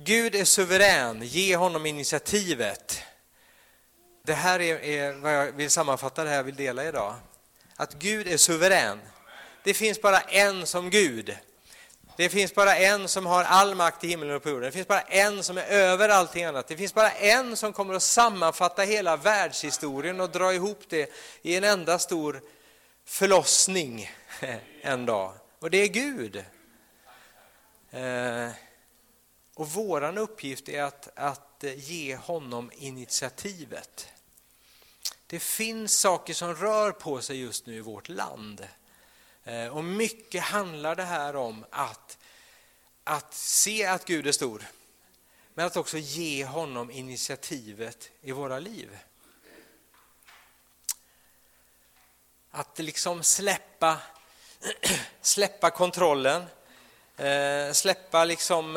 Gud är suverän, ge honom initiativet. Det här är, är vad jag vill sammanfatta det här jag vill dela idag. Att Gud är suverän. Det finns bara en som Gud. Det finns bara en som har all makt i himlen och på jorden. Det finns bara en som är över allting annat. Det finns bara en som kommer att sammanfatta hela världshistorien och dra ihop det i en enda stor förlossning en dag. Och det är Gud. Eh, och våran uppgift är att, att eh, ge honom initiativet. Det finns saker som rör på sig just nu i vårt land. Eh, och mycket handlar det här om att, att se att Gud är stor, men att också ge honom initiativet i våra liv. Att liksom släppa, släppa kontrollen, eh, släppa liksom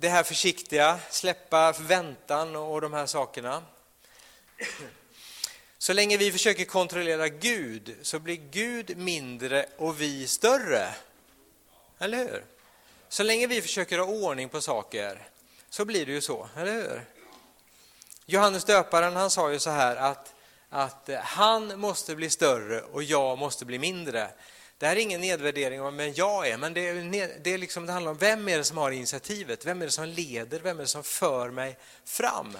det här försiktiga, släppa väntan och de här sakerna. Så länge vi försöker kontrollera Gud så blir Gud mindre och vi större. Eller hur? Så länge vi försöker ha ordning på saker så blir det ju så, eller hur? Johannes döparen han sa ju så här att, att eh, han måste bli större och jag måste bli mindre. Det här är ingen nedvärdering av vem jag är, men det, är, det, är liksom, det handlar om vem är det som har initiativet, vem är det som leder, vem är det som för mig fram?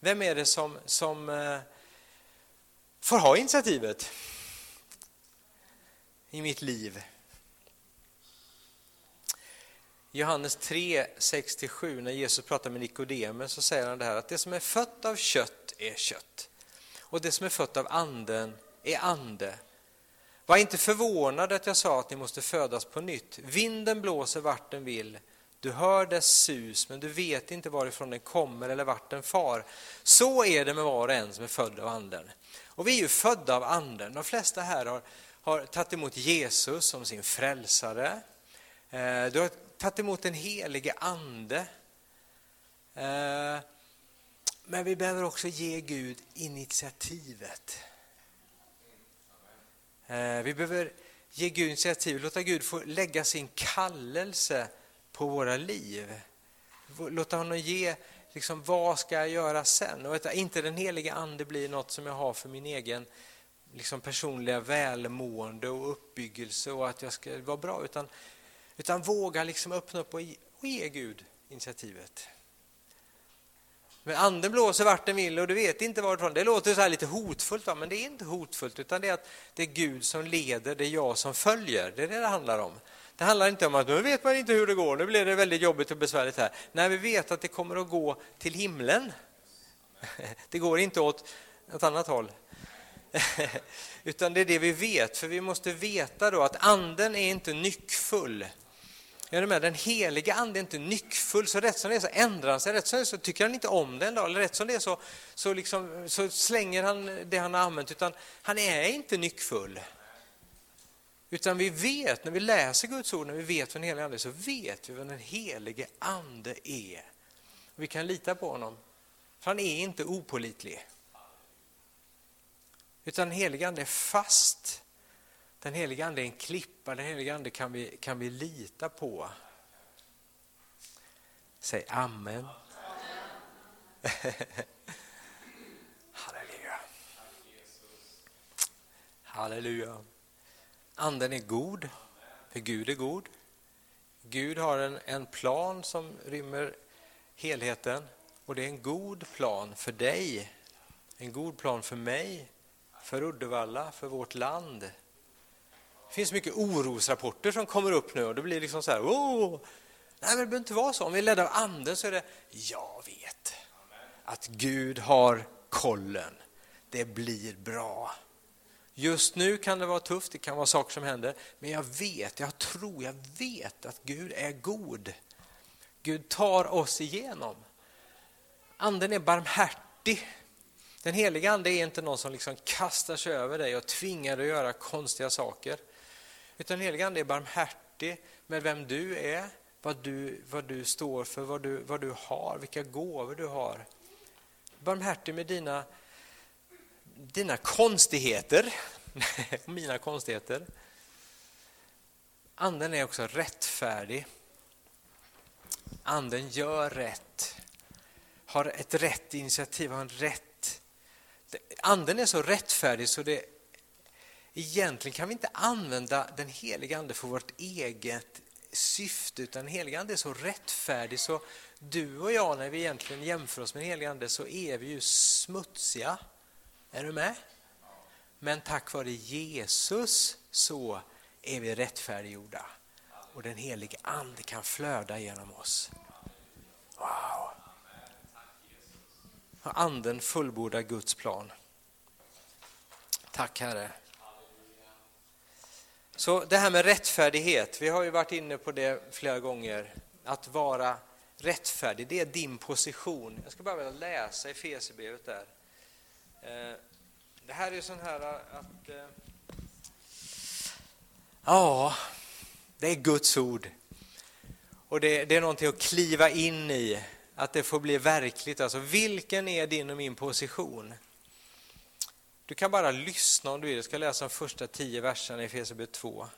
Vem är det som, som eh, får ha initiativet i mitt liv? Johannes 3, 6-7, när Jesus pratar med Nikodemus så säger han det här att det som är fött av kött är kött och det som är fött av anden är ande. Var inte förvånad att jag sa att ni måste födas på nytt. Vinden blåser vart den vill. Du hör dess sus, men du vet inte varifrån den kommer eller vart den far. Så är det med var och en som är född av anden. Och vi är ju födda av anden. De flesta här har, har tagit emot Jesus som sin frälsare. Eh, du har tagit emot den helige ande. Eh, men vi behöver också ge Gud initiativet. Eh, vi behöver ge Gud initiativ, låta Gud få lägga sin kallelse på våra liv. Låta honom ge, liksom, vad ska jag göra sen? Och att inte den heliga ande blir något som jag har för min egen liksom, personliga välmående och uppbyggelse och att jag ska vara bra, utan, utan våga liksom öppna upp och ge, och ge Gud initiativet. Men anden blåser vart den vill och du vet inte varifrån. Det låter så här lite hotfullt, va? men det är inte hotfullt utan det är att det är Gud som leder, det är jag som följer. Det är det det handlar om. Det handlar inte om att nu vet man inte hur det går, nu blir det väldigt jobbigt och besvärligt här. Nej, vi vet att det kommer att gå till himlen. Det går inte åt något annat håll. Utan det är det vi vet, för vi måste veta då att anden är inte nyckfull. Är du med? Den heliga ande är inte nyckfull, så rätt som det är så ändrar han sig. Rätt som det är så tycker han inte om det då. eller rätt som det är så, så, liksom, så slänger han det han har använt, utan han är inte nyckfull. Utan vi vet, när vi läser Guds ord, när vi vet vad den helige ande är, så vet vi vad den helige ande är. Vi kan lita på honom, för han är inte opolitlig. Utan den helige ande är fast den helige Ande är en klippa, den helige Ande kan vi, kan vi lita på. Säg amen. Halleluja. Halleluja. Anden är god, för Gud är god. Gud har en, en plan som rymmer helheten och det är en god plan för dig, en god plan för mig, för Uddevalla, för vårt land. Det finns mycket orosrapporter som kommer upp nu och det blir liksom så här, oh! Nej, men det behöver inte vara så. Om vi är ledda av anden så är det, jag vet att Gud har kollen. Det blir bra. Just nu kan det vara tufft, det kan vara saker som händer, men jag vet, jag tror, jag vet att Gud är god. Gud tar oss igenom. Anden är barmhärtig. Den heliga ande är inte någon som liksom kastar sig över dig och tvingar dig att göra konstiga saker. Utan den helige Ande är barmhärtig med vem du är, vad du, vad du står för, vad du, vad du har, vilka gåvor du har. Barmhärtig med dina, dina konstigheter, mina konstigheter. Anden är också rättfärdig. anden gör rätt, har ett rätt initiativ, har en rätt... Anden är så rättfärdig så det egentligen kan vi inte använda den heliga ande för vårt eget syfte, utan den heliga ande är så rättfärdig så du och jag, när vi egentligen jämför oss med den heliga ande, så är vi ju smutsiga. Är du med? Men tack vare Jesus så är vi rättfärdiggjorda och den helige Ande kan flöda genom oss. Wow! Anden fullbordar Guds plan. Tack Herre. Så det här med rättfärdighet, vi har ju varit inne på det flera gånger. Att vara rättfärdig, det är din position. Jag ska bara vilja läsa i Fesebrevet där. Eh, det här är sån här att... Eh, ja, det är Guds ord. Och det, det, är någonting att kliva in i, att det får bli verkligt. Alltså, vilken är din och min position? Du kan bara lyssna om du vill. Jag ska läsa de första tio verserna i Efesierbrevet 2.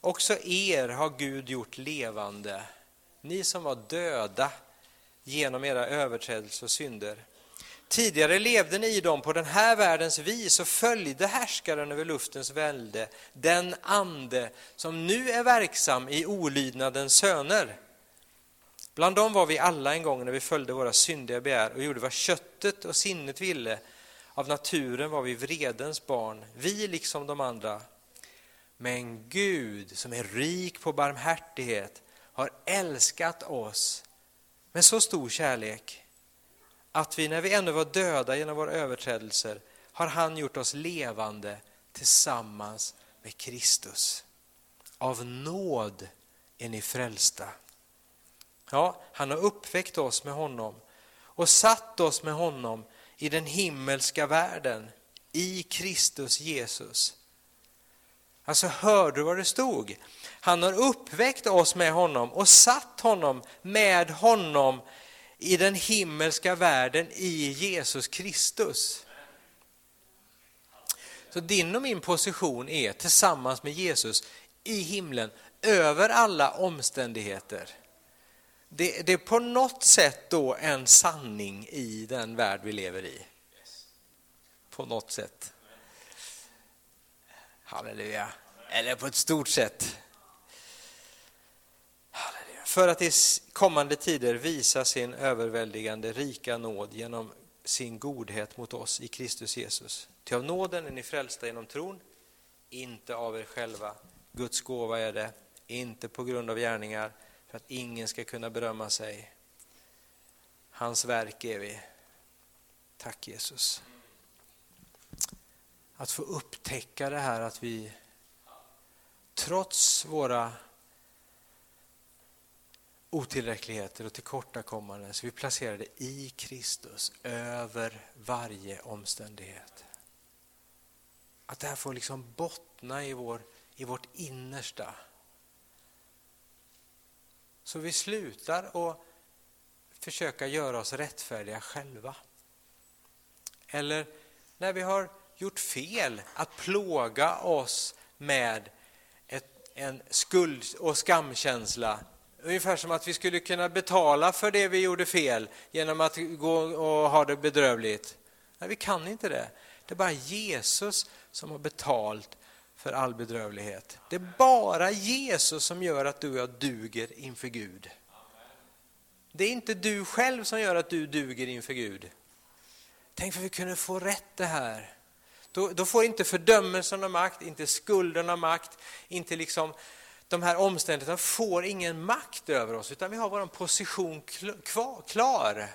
Också er har Gud gjort levande, ni som var döda genom era överträdelser och synder. Tidigare levde ni i dem på den här världens vis och följde härskaren över luftens välde, den ande som nu är verksam i olydnadens söner. Bland dem var vi alla en gång när vi följde våra syndiga begär och gjorde vad köttet och sinnet ville. Av naturen var vi vredens barn, vi liksom de andra. Men Gud, som är rik på barmhärtighet, har älskat oss med så stor kärlek att vi när vi ännu var döda genom våra överträdelser har han gjort oss levande tillsammans med Kristus. Av nåd är ni frälsta. Ja, han har uppväckt oss med honom och satt oss med honom i den himmelska världen, i Kristus Jesus. Alltså hörde du vad det stod? Han har uppväckt oss med honom och satt honom med honom i den himmelska världen i Jesus Kristus. Så din och min position är tillsammans med Jesus i himlen över alla omständigheter. Det, det, är på något sätt då en sanning i den värld vi lever i. På något sätt. Halleluja. Eller på ett stort sätt för att i kommande tider visa sin överväldigande rika nåd genom sin godhet mot oss i Kristus Jesus. Ty av nåden är ni frälsta genom tron, inte av er själva. Guds gåva är det, inte på grund av gärningar, för att ingen ska kunna berömma sig. Hans verk är vi. Tack Jesus. Att få upptäcka det här att vi trots våra otillräckligheter och tillkortakommanden så vi placerade i Kristus över varje omständighet. Att det här får liksom bottna i, vår, i vårt innersta. Så vi slutar att försöka göra oss rättfärdiga själva. Eller när vi har gjort fel, att plåga oss med ett, en skuld och skamkänsla Ungefär som att vi skulle kunna betala för det vi gjorde fel genom att gå och ha det bedrövligt. Nej, vi kan inte det. Det är bara Jesus som har betalt för all bedrövlighet. Det är bara Jesus som gör att du och jag duger inför Gud. Det är inte du själv som gör att du duger inför Gud. Tänk om vi kunde få rätt det här. Då, då får inte fördömelsen av makt, inte skulden av makt, inte liksom de här omständigheterna får ingen makt över oss, utan vi har vår position klar.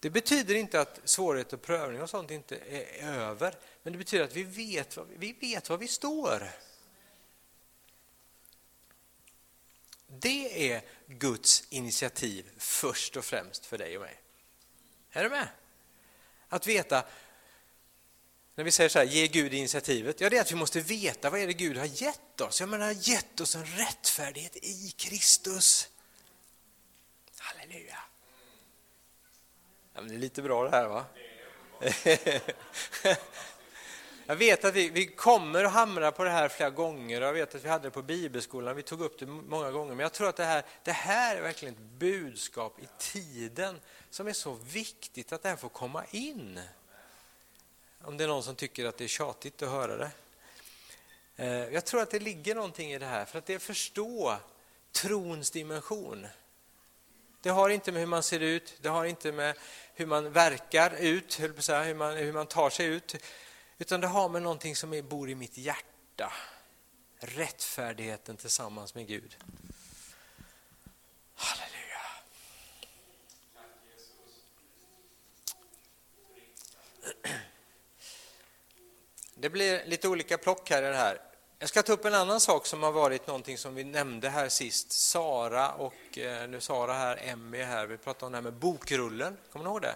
Det betyder inte att svårighet och prövning och sånt inte är över, men det betyder att vi vet, vi vet var vi står. Det är Guds initiativ först och främst för dig och mig. Är du med? Att veta när vi säger så här, ge Gud initiativet, ja det är att vi måste veta vad är det Gud har gett oss. Jag menar, han har gett oss en rättfärdighet i Kristus. Halleluja. Ja, men det är lite bra det här va? Jag vet att vi, vi kommer att hamra på det här flera gånger jag vet att vi hade det på bibelskolan, vi tog upp det många gånger. Men jag tror att det här, det här är verkligen ett budskap i tiden som är så viktigt att det här får komma in. Om det är någon som tycker att det är tjatigt att höra det. Eh, jag tror att det ligger någonting i det här, för att det är förstå trons dimension. Det har inte med hur man ser ut, det har inte med hur man verkar ut, hur man, hur man tar sig ut, utan det har med någonting som bor i mitt hjärta. Rättfärdigheten tillsammans med Gud. Halleluja. Det blir lite olika plock här i det här. Jag ska ta upp en annan sak som har varit någonting som vi nämnde här sist. Sara och, eh, nu Sara här, Emmy här, vi pratade om det här med bokrullen, kommer ni ihåg det?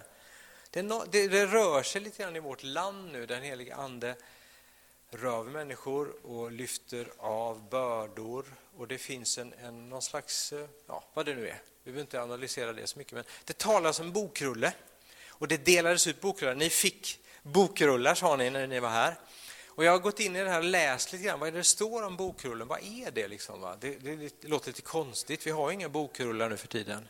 Det, no, det, det, rör sig lite grann i vårt land nu, den helige Ande rör människor och lyfter av bördor och det finns en, en, någon slags, eh, ja vad det nu är, vi behöver inte analysera det så mycket, men det talas om bokrulle och det delades ut bokrullar. Ni fick bokrullar sa ni när ni var här. Och jag har gått in i det här och läst lite grann, vad är det, det står om bokrullen, vad är det liksom? Va? Det, det, det låter lite konstigt, vi har inga bokrullar nu för tiden.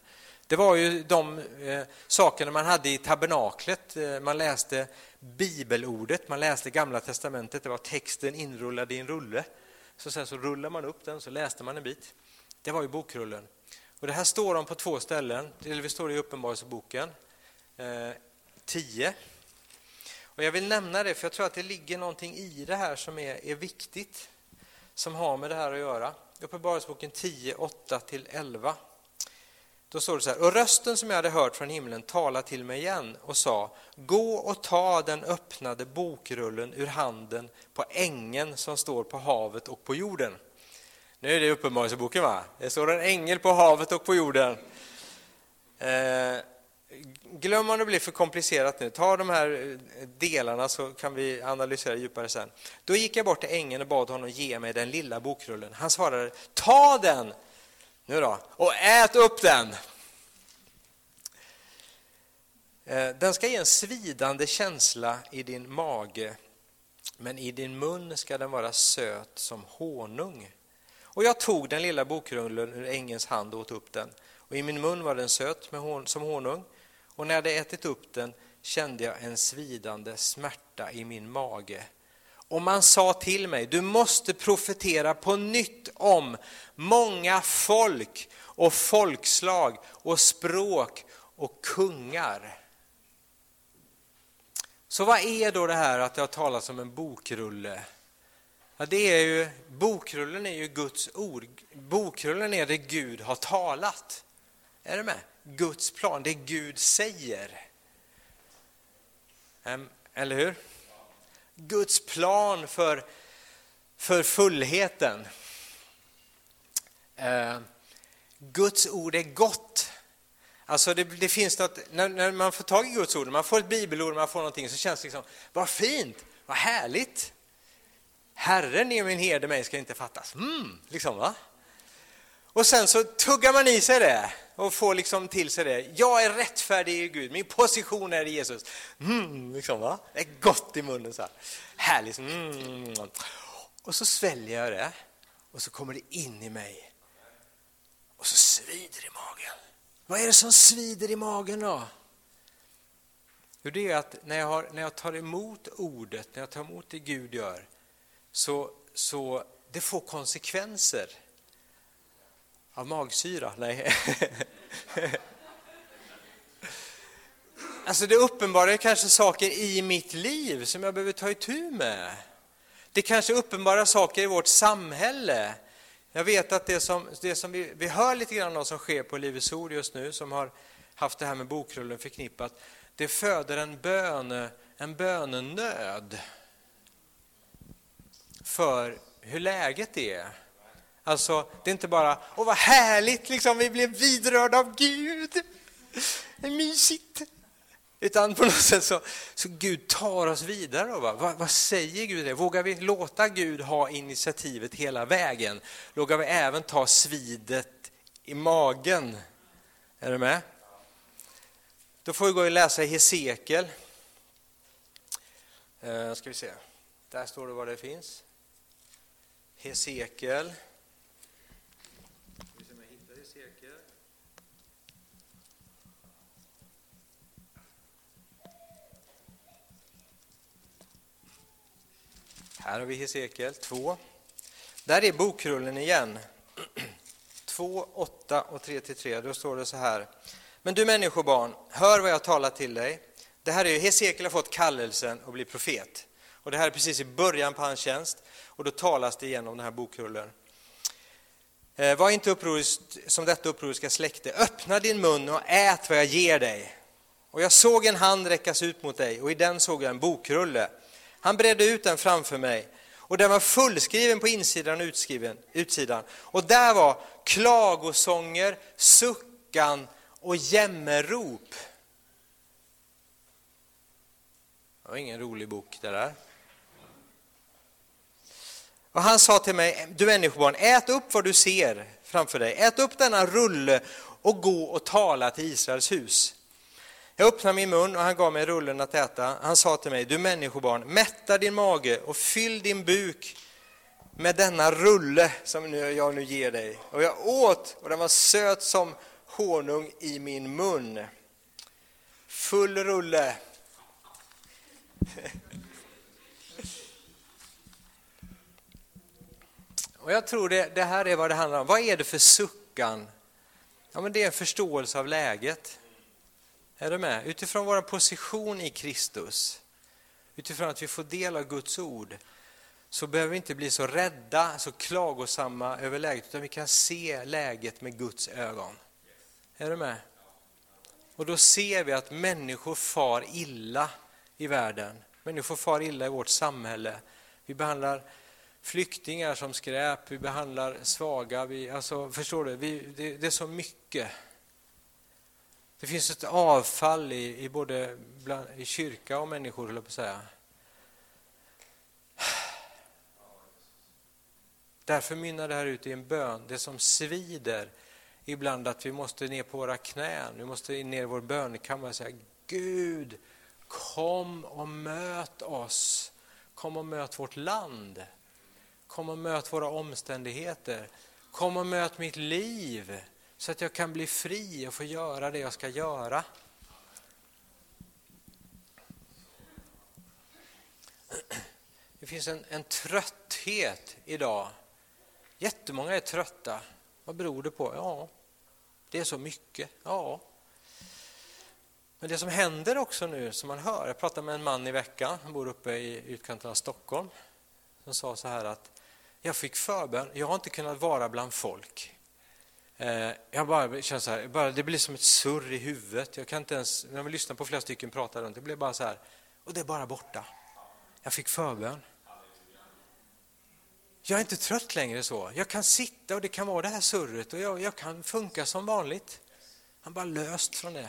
Det var ju de eh, sakerna man hade i tabernaklet. Eh, man läste bibelordet, man läste Gamla testamentet, det var texten inrullad i en rulle. Så sen så rullade man upp den, så läste man en bit. Det var ju bokrullen. Och det här står om på två ställen, det står i Uppenbarelseboken eh, 10. Och jag vill nämna det, för jag tror att det ligger någonting i det här som är, är viktigt, som har med det här att göra. Uppenbarelseboken 10, 8 till 11. Då står det så här, och rösten som jag hade hört från himlen talade till mig igen och sa, gå och ta den öppnade bokrullen ur handen på ängeln som står på havet och på jorden. Nu är det Uppenbarelseboken va? Det står en ängel på havet och på jorden. Eh, glöm om det blir för komplicerat nu, ta de här eh, delarna så kan vi analysera djupare sen. Då gick jag bort till ängeln och bad honom ge mig den lilla bokrullen. Han svarade, ta den nu då, och ät upp den. Eh, den ska ge en svidande känsla i din mage, men i din mun ska den vara söt som honung. Och jag tog den lilla bokrullen ur ängens hand och åt upp den, och i min mun var den söt som honung, och när jag hade ätit upp den kände jag en svidande smärta i min mage och man sa till mig, du måste profetera på nytt om många folk och folkslag och språk och kungar. Så vad är då det här att det har talats om en bokrulle? Ja, det är ju, bokrullen är ju Guds ord. Bokrullen är det Gud har talat. Är du med? Guds plan, det Gud säger. Eller hur? Guds plan för, för fullheten. Eh, Guds ord är gott. Alltså det, det finns något, när, när, man får tag i Guds ord, man får ett bibelord, man får någonting så känns det liksom, vad fint, vad härligt. Herren är min herde, mig ska inte fattas. Mm, liksom va? Och sen så tuggar man i sig det och får liksom till sig det. Jag är rättfärdig i Gud, min position är i Jesus. Mm, liksom, va? Det är gott i munnen så här. Härligt. Mm. Och så sväljer jag det och så kommer det in i mig. Och så svider i magen. Vad är det som svider i magen då? Jo, det är att när jag, har, när jag tar emot ordet, när jag tar emot det Gud gör, så, så det får konsekvenser. Av magsyra? Nej. Alltså det uppenbarar kanske saker i mitt liv som jag behöver ta itu med. Det kanske uppenbarar saker i vårt samhälle. Jag vet att det som, det som vi, vi hör lite grann om som sker på Livets Ord just nu, som har haft det här med bokrullen förknippat, det föder en, böne, en bönenöd för hur läget är. Alltså, det är inte bara, åh vad härligt, liksom, vi blev vidrörda av Gud. Det är mysigt. Utan på något sätt så, så Gud tar oss vidare. Va? Vad, vad, säger Gud? Det? Vågar vi låta Gud ha initiativet hela vägen? Vågar vi även ta svidet i magen? Är du med? Då får vi gå och läsa i Hesekiel. Eh, ska vi se. Där står det var det finns. Hesekiel. Här har vi Hesekiel 2. Där är bokrullen igen. 2, 8 och 3-3. Då står det så här. Men du människobarn, hör vad jag talar till dig. Det här är ju, Hesekiel har fått kallelsen att bli profet. Och det här är precis i början på hans tjänst. Och då talas det igenom den här bokrullen. Eh, var inte upprorisk som detta upproriska släkte. Öppna din mun och ät vad jag ger dig. Och jag såg en hand räckas ut mot dig och i den såg jag en bokrulle. Han bredde ut den framför mig och den var fullskriven på insidan och utskriven, utsidan. Och där var klagosånger, suckan och jämmerrop. Det var ingen rolig bok det där. Och han sa till mig, du människobarn, ät upp vad du ser framför dig. Ät upp denna rulle och gå och tala till Israels hus. Jag öppnade min mun och han gav mig rullen att äta. Han sa till mig, du människobarn, mätta din mage och fyll din buk med denna rulle som jag nu ger dig. Och jag åt och den var söt som honung i min mun. Full rulle. Och jag tror det, det här är vad det handlar om. Vad är det för suckan? Ja, men det är en förståelse av läget. Är du med? Utifrån vår position i Kristus, utifrån att vi får del av Guds ord, så behöver vi inte bli så rädda, så klagosamma över läget, utan vi kan se läget med Guds ögon. Är du med? Och då ser vi att människor far illa i världen. Människor far illa i vårt samhälle. Vi behandlar flyktingar som skräp, vi behandlar svaga. Vi, alltså, förstår du? Vi, det, det är så mycket det finns ett avfall i, i både bland, i kyrka och människor, höll jag på att säga. Därför mynnar det här ut i en bön, det som svider ibland att vi måste ner på våra knän, vi måste ner i vår bönkammare och säga Gud, kom och möt oss, kom och möt vårt land, kom och möt våra omständigheter, kom och möt mitt liv så att jag kan bli fri och få göra det jag ska göra. Det finns en, en trötthet idag. Jättemånga är trötta. Vad beror det på? Ja, det är så mycket. Ja. Men det som händer också nu, som man hör, jag pratade med en man i veckan, han bor uppe i utkanten av Stockholm, som sa så här att jag fick förbön, jag har inte kunnat vara bland folk. Eh, jag bara känner så här, bara, det blir som ett surr i huvudet. Jag kan inte ens, när man lyssnar på flera stycken prata runt, det blir bara så här, och det är bara borta. Jag fick förbön. Jag är inte trött längre så. Jag kan sitta och det kan vara det här surret och jag, jag kan funka som vanligt. Han bara löst från det.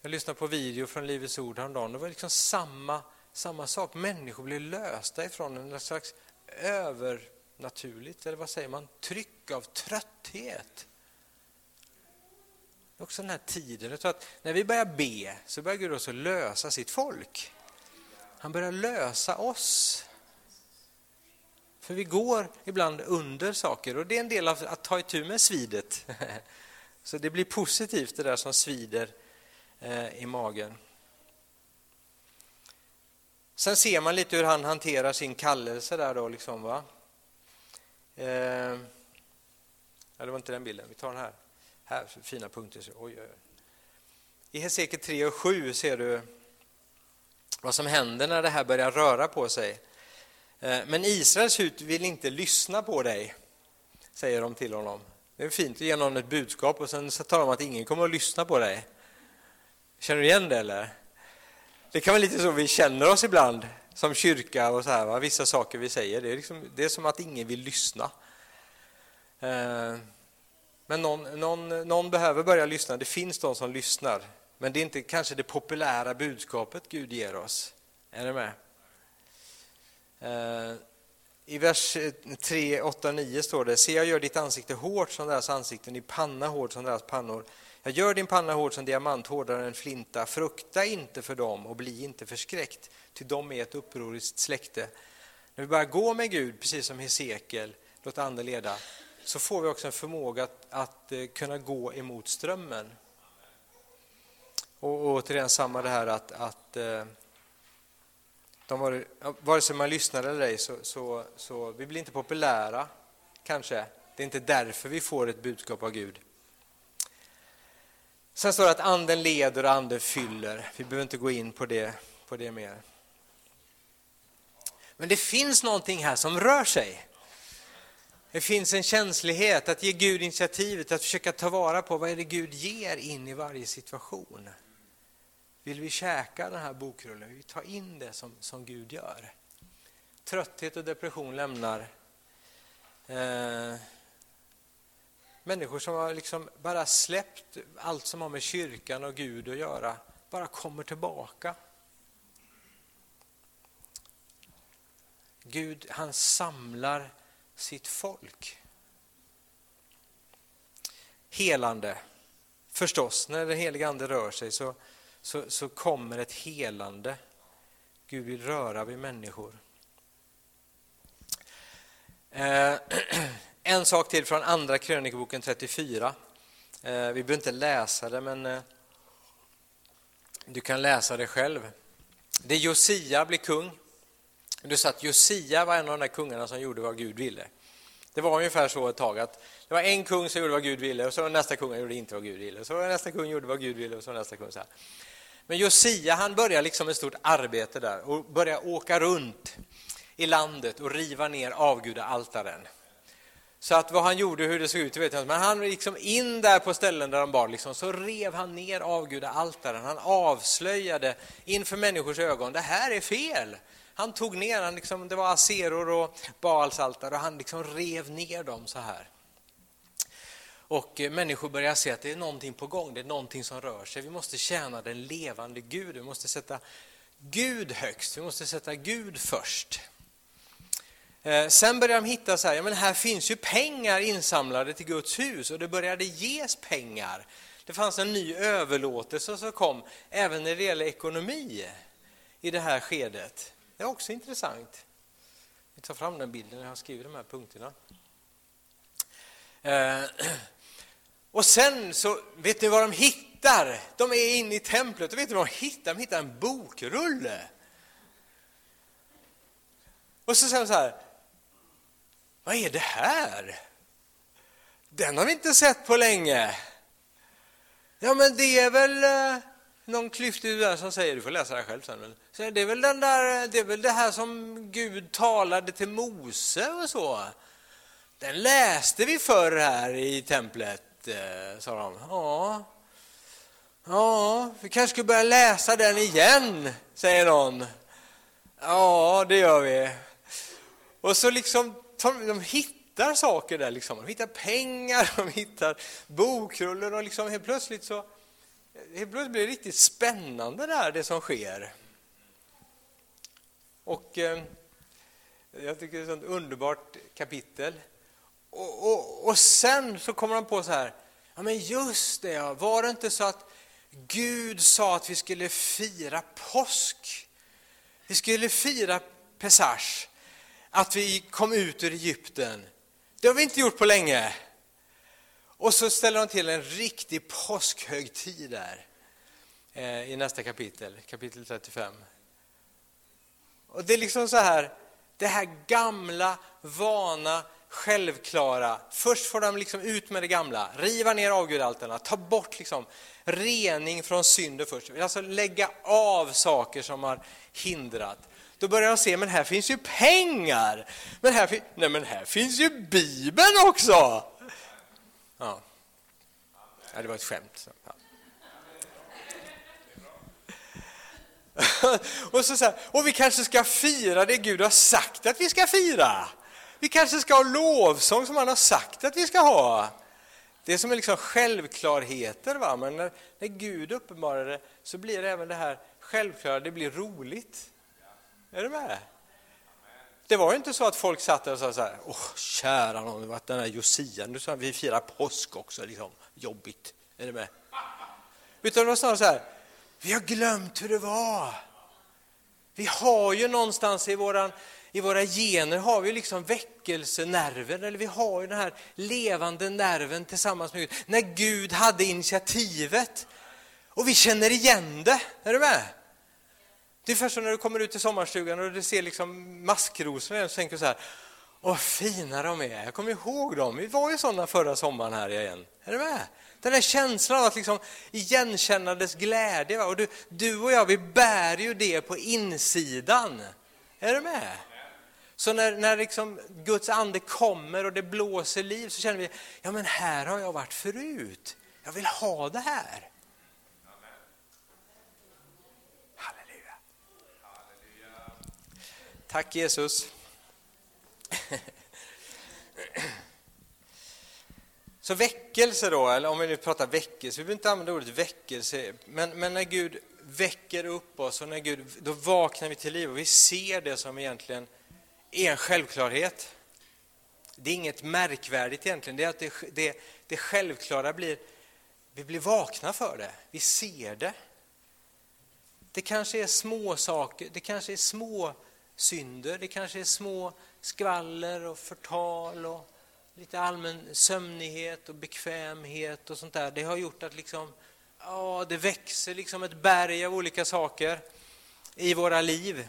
Jag lyssnade på video från Livets Ord häromdagen. Det var liksom samma, samma sak. Människor blir lösta ifrån en slags över naturligt, eller vad säger man, tryck av trötthet. Det är också den här tiden. Jag tror att när vi börjar be så börjar Gud också lösa sitt folk. Han börjar lösa oss. För vi går ibland under saker och det är en del av att ta itu med svidet. Så det blir positivt det där som svider eh, i magen. Sen ser man lite hur han hanterar sin kallelse där då, liksom, va? Eh, ja, det var inte den bilden, vi tar den här. Här, fina punkter. Oj, oj, oj. I Hesekiel 3 och 7 ser du vad som händer när det här börjar röra på sig. Eh, men Israels hus vill inte lyssna på dig, säger de till honom. Det är fint att ge någon ett budskap och sen så talar de om att ingen kommer att lyssna på dig. Känner du igen det eller? Det kan vara lite så vi känner oss ibland som kyrka och så här, va? vissa saker vi säger. Det är, liksom, det är som att ingen vill lyssna. Eh, men någon, någon, någon behöver börja lyssna. Det finns de som lyssnar. Men det är inte kanske det populära budskapet Gud ger oss. Är ni med? Eh, I vers 3, 8, 9 står det, se jag gör ditt ansikte hårt som deras ansikten, din panna hård som deras pannor. Jag gör din panna hård som diamant, hårdare än flinta. Frukta inte för dem och bli inte förskräckt, ty de är ett upproriskt släkte. När vi börjar gå med Gud, precis som Hesekiel, låt Anden leda, så får vi också en förmåga att, att eh, kunna gå emot strömmen. Och, och återigen samma det här att, att eh, de var, vare sig man lyssnar eller ej, så, så, så vi blir inte populära, kanske. Det är inte därför vi får ett budskap av Gud. Sen står det att anden leder och anden fyller. Vi behöver inte gå in på det, på det mer. Men det finns någonting här som rör sig. Det finns en känslighet att ge Gud initiativet, att försöka ta vara på vad är det Gud ger in i varje situation. Vill vi käka den här bokrullen? Vill vi ta in det som, som Gud gör? Trötthet och depression lämnar eh, människor som har liksom bara släppt allt som har med kyrkan och Gud att göra, bara kommer tillbaka. Gud, han samlar sitt folk. Helande, förstås, när den helige Ande rör sig så så, så kommer ett helande. Gud vill röra vid människor. Eh, en sak till från Andra krönikboken 34. Eh, vi behöver inte läsa det, men eh, du kan läsa det själv. Det Josia blir kung. Du sa att Josia var en av de där kungarna som gjorde vad Gud ville. Det var ungefär så ett tag att det var en kung som gjorde vad Gud ville och så nästa kung gjorde inte vad Gud ville. Så nästa kung gjorde vad Gud ville och så nästa kung så här. Men Josia han börjar liksom ett stort arbete där och börjar åka runt i landet och riva ner avgudaaltaren. Så att vad han gjorde, hur det såg ut, vet jag inte. Men han liksom in där på ställen där de bar, liksom, så rev han ner avgudaaltaren. Han avslöjade inför människors ögon, det här är fel. Han tog ner, han liksom, det var aseror och baalsaltare och han liksom rev ner dem så här. Och eh, människor börjar se att det är någonting på gång, det är någonting som rör sig. Vi måste tjäna den levande Gud, vi måste sätta Gud högst, vi måste sätta Gud först. Eh, sen började de hitta så här, ja men här finns ju pengar insamlade till Guds hus och det började ges pengar. Det fanns en ny överlåtelse som kom även när det gäller ekonomi i det här skedet. Det är också intressant. Vi tar fram den bilden när jag skriver de här punkterna. Eh, och sen så, vet ni vad de hittar? De är inne i templet och vet ni vad de hittar? De hittar en bokrulle. Och så säger de så här, vad är det här? Den har vi inte sett på länge. Ja, men det är väl eh, någon klyftig där som säger, du får läsa det själv sen, men, så det, är väl den där, det är väl det här som Gud talade till Mose och så. Den läste vi förr här i templet eh, sa de. Ja, ja, vi kanske skulle börja läsa den igen, säger någon. Ja, det gör vi. Och så liksom, de hittar saker där, liksom. de hittar pengar, de hittar bokrullor och liksom helt plötsligt så helt plötsligt blir det riktigt spännande där, det som sker. Och eh, jag tycker det är ett sånt underbart kapitel. Och, och, och sen så kommer han på så här, ja men just det, ja. var det inte så att Gud sa att vi skulle fira påsk? Vi skulle fira Pesach, att vi kom ut ur Egypten. Det har vi inte gjort på länge. Och så ställer de till en riktig påskhögtid där eh, i nästa kapitel, kapitel 35. Och det är liksom så här, det här gamla, vana, självklara. Först får de liksom ut med det gamla, riva ner avgudaltarna, ta bort liksom rening från synder först. Alltså lägga av saker som har hindrat. Då börjar de se, men här finns ju pengar. Men här, nej, men här finns ju Bibeln också. Ja, ja det var ett skämt. Ja. och, så, så här, och vi kanske ska fira det Gud har sagt att vi ska fira. Vi kanske ska ha lovsång som han har sagt att vi ska ha. Det är som är liksom självklarheter, va? men när, när Gud uppenbarar det så blir det även det här självklara, det blir roligt. Är du med? Det var ju inte så att folk satt där och sa så här, åh kära någon, det var den här Josia, nu sa vi firar påsk också, liksom, jobbigt, är du med? Utan det var snarare så här, vi har glömt hur det var. Vi har ju någonstans i, våran, i våra gener har vi liksom väckelsenerven, eller vi har ju den här levande nerven tillsammans med Gud. När Gud hade initiativet. Och vi känner igen det, är du med? Det är först när du kommer ut till sommarstugan och du ser liksom maskrosorna och tänker du så här, åh fina de är, jag kommer ihåg dem, vi var ju sådana förra sommaren här igen. Är du med? Den där känslan av att liksom igenkännandes glädje. Och du, du och jag, vi bär ju det på insidan. Är du med? Så när, när liksom Guds ande kommer och det blåser liv så känner vi, ja men här har jag varit förut. Jag vill ha det här. Tack Jesus. Så väckelse då, eller om vi nu pratar väckelse, vi behöver inte använda ordet väckelse, men, men när Gud väcker upp oss och när Gud, då vaknar vi till liv och vi ser det som egentligen är en självklarhet. Det är inget märkvärdigt egentligen, det är att det, det, det självklara blir, vi blir vakna för det, vi ser det. Det kanske är små saker, det kanske är små synder, det kanske är små skvaller och förtal och lite allmän sömnighet och bekvämhet och sånt där. Det har gjort att liksom, ja, det växer liksom ett berg av olika saker i våra liv.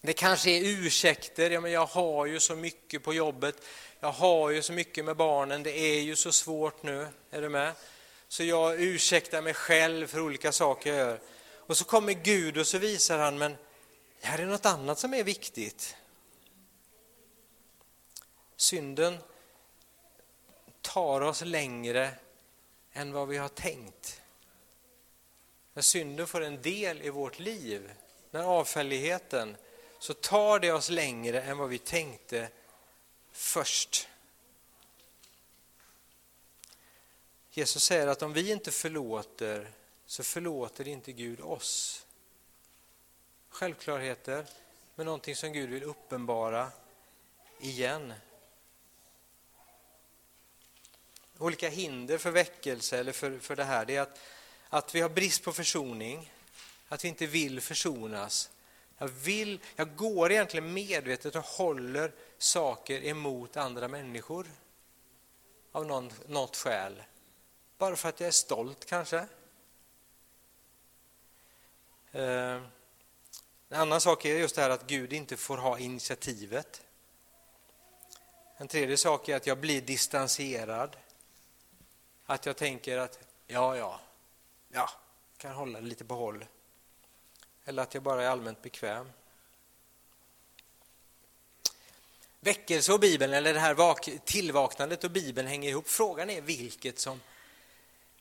Det kanske är ursäkter, ja, men jag har ju så mycket på jobbet, jag har ju så mycket med barnen, det är ju så svårt nu, är du med? Så jag ursäktar mig själv för olika saker jag gör. Och så kommer Gud och så visar han, men här är något annat som är viktigt. Synden tar oss längre än vad vi har tänkt. När synden får en del i vårt liv, när avfälligheten, så tar det oss längre än vad vi tänkte först. Jesus säger att om vi inte förlåter så förlåter inte Gud oss. Självklarheter, men någonting som Gud vill uppenbara igen. olika hinder för väckelse eller för, för det här, det är att, att vi har brist på försoning, att vi inte vill försonas. Jag, vill, jag går egentligen medvetet och håller saker emot andra människor av någon, något skäl. Bara för att jag är stolt kanske. Eh, en annan sak är just det här att Gud inte får ha initiativet. En tredje sak är att jag blir distanserad. Att jag tänker att ja, ja, ja, kan hålla det lite på håll. Eller att jag bara är allmänt bekväm. Väckelse och Bibeln, eller det här tillvaknandet och Bibeln hänger ihop. Frågan är vilket som,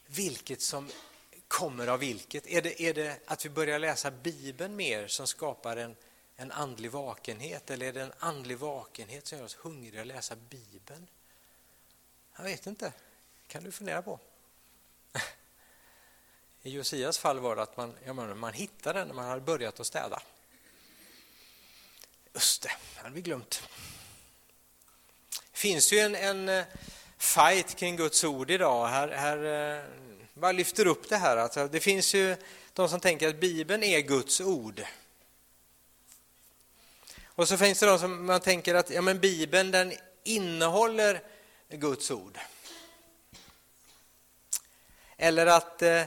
vilket som kommer av vilket. Är det, är det att vi börjar läsa Bibeln mer som skapar en, en andlig vakenhet eller är det en andlig vakenhet som gör oss hungriga att läsa Bibeln? Jag vet inte kan du fundera på. I Josias fall var det att man, ja, man hittade den när man hade börjat att städa. Just det, hade vi glömt. Det finns ju en, en eh, fight kring Guds ord idag. Här, här eh, bara lyfter upp det här. Alltså, det finns ju de som tänker att Bibeln är Guds ord. Och så finns det de som man tänker att ja, men Bibeln den innehåller Guds ord. Eller att eh,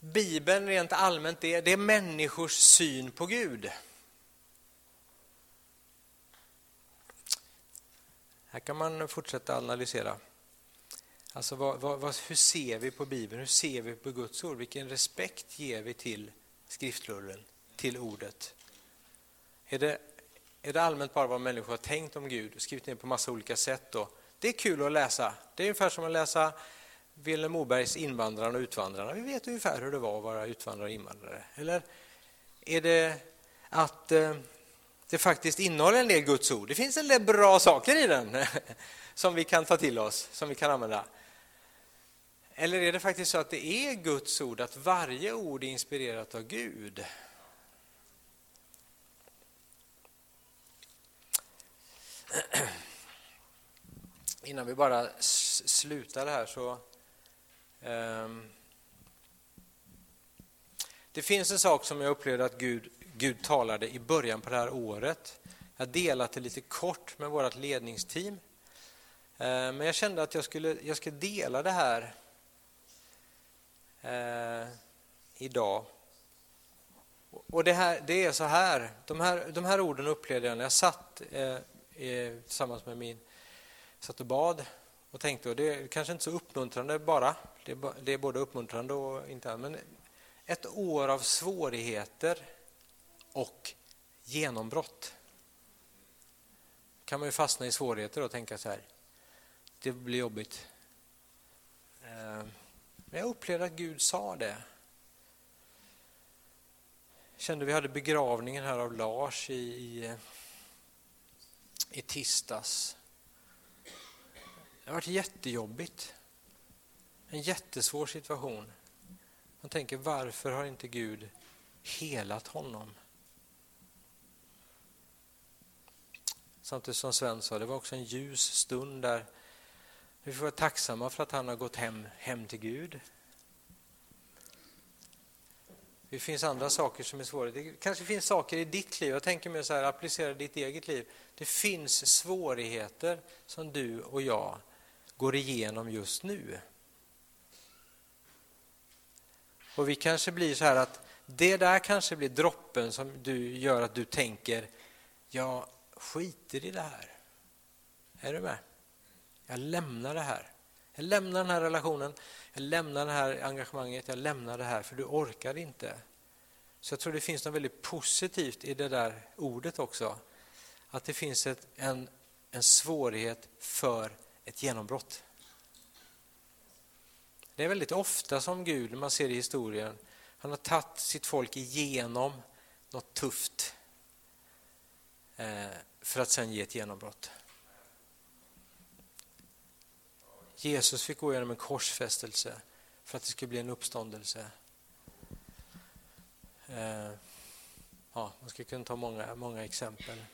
Bibeln rent allmänt är, det är människors syn på Gud. Här kan man fortsätta analysera. Alltså vad, vad, hur ser vi på Bibeln? Hur ser vi på Guds ord? Vilken respekt ger vi till skriftrullen, till ordet? Är det, är det allmänt bara vad människor har tänkt om Gud och skrivit ner på massa olika sätt? Då? Det är kul att läsa. Det är ungefär som att läsa Vilhelm Mobergs Invandrarna och utvandrarna. Vi vet ungefär hur det var att vara utvandrare och invandrare. Eller är det att eh, det faktiskt innehåller en del Guds ord? Det finns en del bra saker i den som vi kan ta till oss, som vi kan använda. Eller är det faktiskt så att det är Guds ord, att varje ord är inspirerat av Gud? Innan vi bara slutar här så... Um, det finns en sak som jag upplevde att Gud, Gud talade i början på det här året. Jag har delat det lite kort med vårt ledningsteam. Ehm, men jag kände att jag skulle, jag skulle dela det här eh, idag. Och det, här, det är så här, de här, de här orden upplevde jag när jag satt eh, tillsammans med min satt och bad och tänkte, och det är kanske inte så uppmuntrande bara, det är, det är både uppmuntrande och inte, men ett år av svårigheter och genombrott. kan man ju fastna i svårigheter och tänka så här, det blir jobbigt. Eh, men jag upplevde att Gud sa det. Jag kände vi hade begravningen här av Lars i, i, i tisdags. Det har varit jättejobbigt. En jättesvår situation. Man tänker, varför har inte Gud helat honom? Samtidigt som Sven sa, det var också en ljus stund där vi får vara tacksamma för att han har gått hem, hem till Gud. Det finns andra saker som är svåra. Det kanske finns saker i ditt liv, jag tänker mig så här, applicera ditt eget liv. Det finns svårigheter som du och jag går igenom just nu. Och vi kanske blir så här att det där kanske blir droppen som du gör att du tänker, jag skiter i det här. Är du med? Jag lämnar det här. Jag lämnar den här relationen, jag lämnar det här engagemanget, jag lämnar det här för du orkar inte. Så jag tror det finns något väldigt positivt i det där ordet också. Att det finns ett, en, en svårighet för ett genombrott. Det är väldigt ofta som Gud, man ser i historien, han har tagit sitt folk igenom något tufft eh, för att sen ge ett genombrott. Jesus fick gå igenom en korsfästelse för att det skulle bli en uppståndelse. Eh, ja, man skulle kunna ta många, många exempel.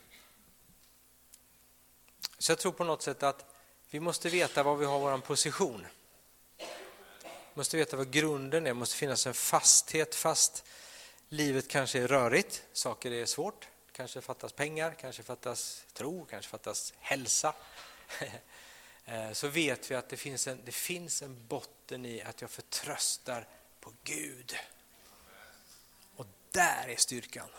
Så jag tror på något sätt att vi måste veta var vi har vår position. Vi måste veta vad grunden är, det måste finnas en fasthet. Fast livet kanske är rörigt, saker är svårt, kanske fattas pengar, kanske fattas tro, kanske fattas hälsa. Eh, så vet vi att det finns, en, det finns en botten i att jag förtröstar på Gud. Och där är styrkan.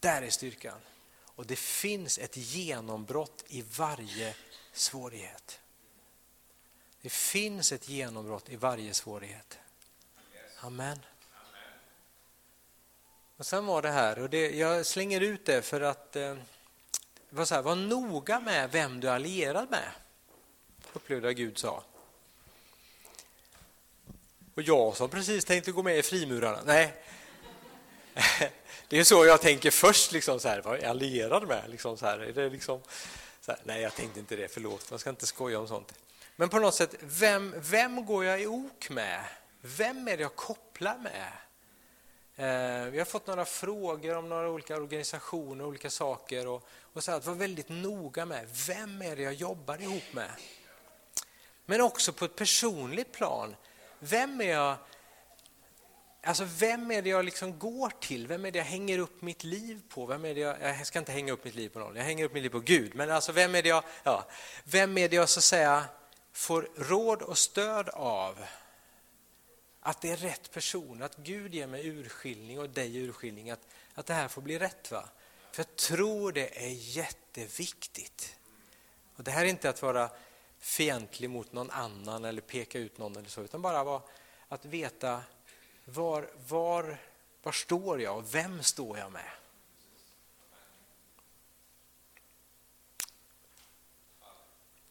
Där är styrkan. Och det finns ett genombrott i varje svårighet. Det finns ett genombrott i varje svårighet. Amen. Och sen var det här, och det, jag slänger ut det för att eh, var, så här, var noga med vem du är allierad med, upplevde jag Gud sa. Och jag som precis tänkte gå med i frimurarna, nej. Det är så jag tänker först, liksom så här, vad är jag allierad med? Liksom så här, är det liksom, så här, nej, jag tänkte inte det, förlåt, man ska inte skoja om sånt. Men på något sätt, vem, vem går jag i ok med? Vem är det jag kopplar med? Eh, vi har fått några frågor om några olika organisationer och olika saker. Och, och så att vara väldigt noga med vem är det jag jobbar ihop med. Men också på ett personligt plan. Vem är jag Alltså vem är det jag liksom går till? Vem är det jag hänger upp mitt liv på? Vem är det jag, jag ska inte hänga upp mitt liv på någon, jag hänger upp mitt liv på Gud. Men alltså vem är det jag, ja, vem är det jag så att säga får råd och stöd av? Att det är rätt person, att Gud ger mig urskiljning och dig urskiljning, att, att det här får bli rätt. va? För jag tror det är jätteviktigt. Och Det här är inte att vara fientlig mot någon annan eller peka ut någon eller så, utan bara att veta var, var, var står jag och vem står jag med?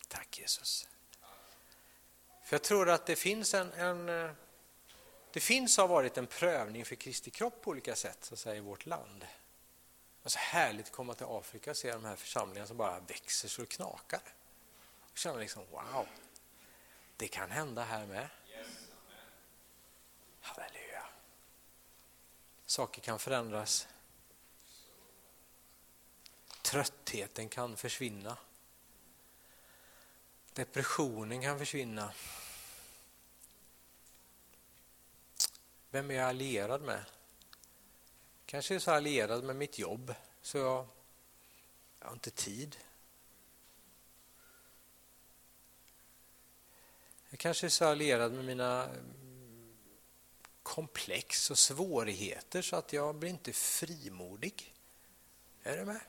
Tack Jesus. För jag tror att det finns en, en eh, det finns har varit en prövning för Kristi kropp på olika sätt så att säga, i vårt land. Det är så härligt att komma till Afrika och se de här församlingarna som bara växer så det knakar. Och känna liksom, wow, det kan hända här med. Halleluja. Saker kan förändras. Tröttheten kan försvinna. Depressionen kan försvinna. Vem är jag allierad med? Kanske är jag så allierad med mitt jobb så jag, jag har inte tid. Jag kanske är så allierad med mina mm, komplex och svårigheter så att jag blir inte frimodig. Är du med?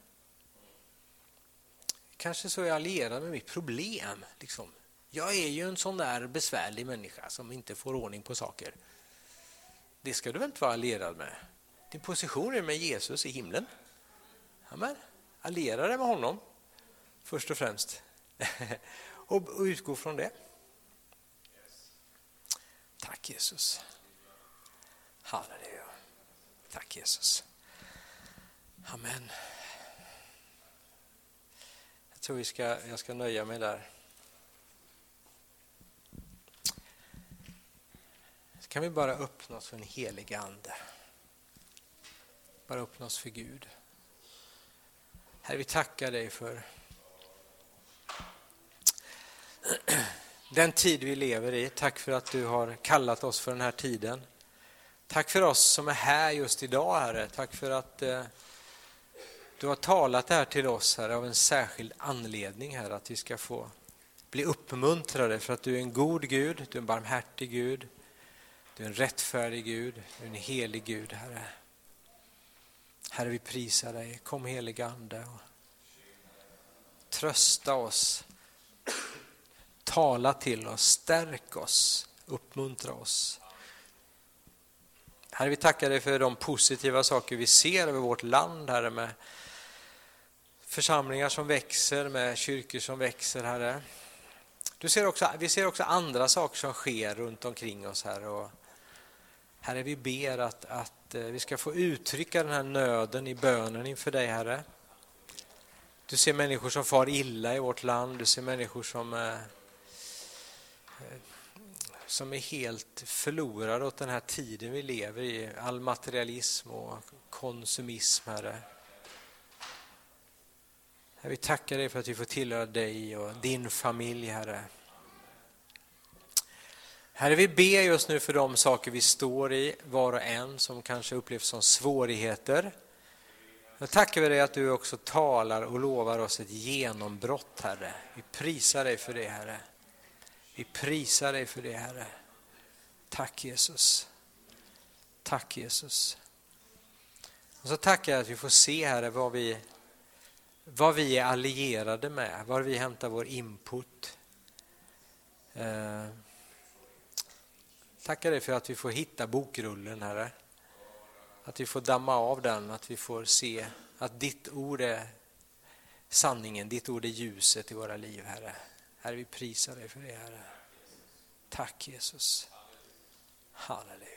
Kanske så är jag allierad med mitt problem. Liksom. Jag är ju en sån där besvärlig människa som inte får ordning på saker. Det ska du väl inte vara allierad med? Din position är med Jesus i himlen. Amen. Alliera dig med honom först och främst och utgå från det. Tack Jesus. Halleluja. Tack Jesus. Amen. Jag tror vi ska, jag ska nöja mig där. Så kan vi bara öppna oss för en helig ande. Bara öppna oss för Gud. Herre, vi tackar dig för den tid vi lever i. Tack för att du har kallat oss för den här tiden. Tack för oss som är här just idag, Herre. Tack för att eh, du har talat det här till oss, Herre, av en särskild anledning, Herre, att vi ska få bli uppmuntrade för att du är en god Gud, du är en barmhärtig Gud, du är en rättfärdig Gud, du är en helig Gud, Herre. Herre, vi prisar dig. Kom helige Ande och trösta oss, tala till oss, stärk oss, uppmuntra oss. Herre, vi tackar dig för de positiva saker vi ser över vårt land, Herre, med församlingar som växer, med kyrkor som växer, Herre. Du ser också, vi ser också andra saker som sker runt omkring oss, Herre. Och herre, vi ber att, att eh, vi ska få uttrycka den här nöden i bönen inför dig, Herre. Du ser människor som far illa i vårt land, du ser människor som eh, eh, som är helt förlorade åt den här tiden vi lever i, all materialism och konsumism, Herre. Vi tackar dig för att vi får tillhöra dig och din familj, Herre. Herre, vi ber just nu för de saker vi står i, var och en, som kanske upplevs som svårigheter. Jag tackar vi dig att du också talar och lovar oss ett genombrott, Herre. Vi prisar dig för det, Herre. Vi prisar dig för det, Herre. Tack Jesus. Tack Jesus. Och så tackar jag att vi får se, Herre, vad vi, vad vi är allierade med, var vi hämtar vår input. Eh, tackar dig för att vi får hitta bokrullen, Herre. Att vi får damma av den, att vi får se att ditt ord är sanningen, ditt ord är ljuset i våra liv, Herre. Herre, vi prisar dig för det, Herre. Tack Jesus. Halleluja.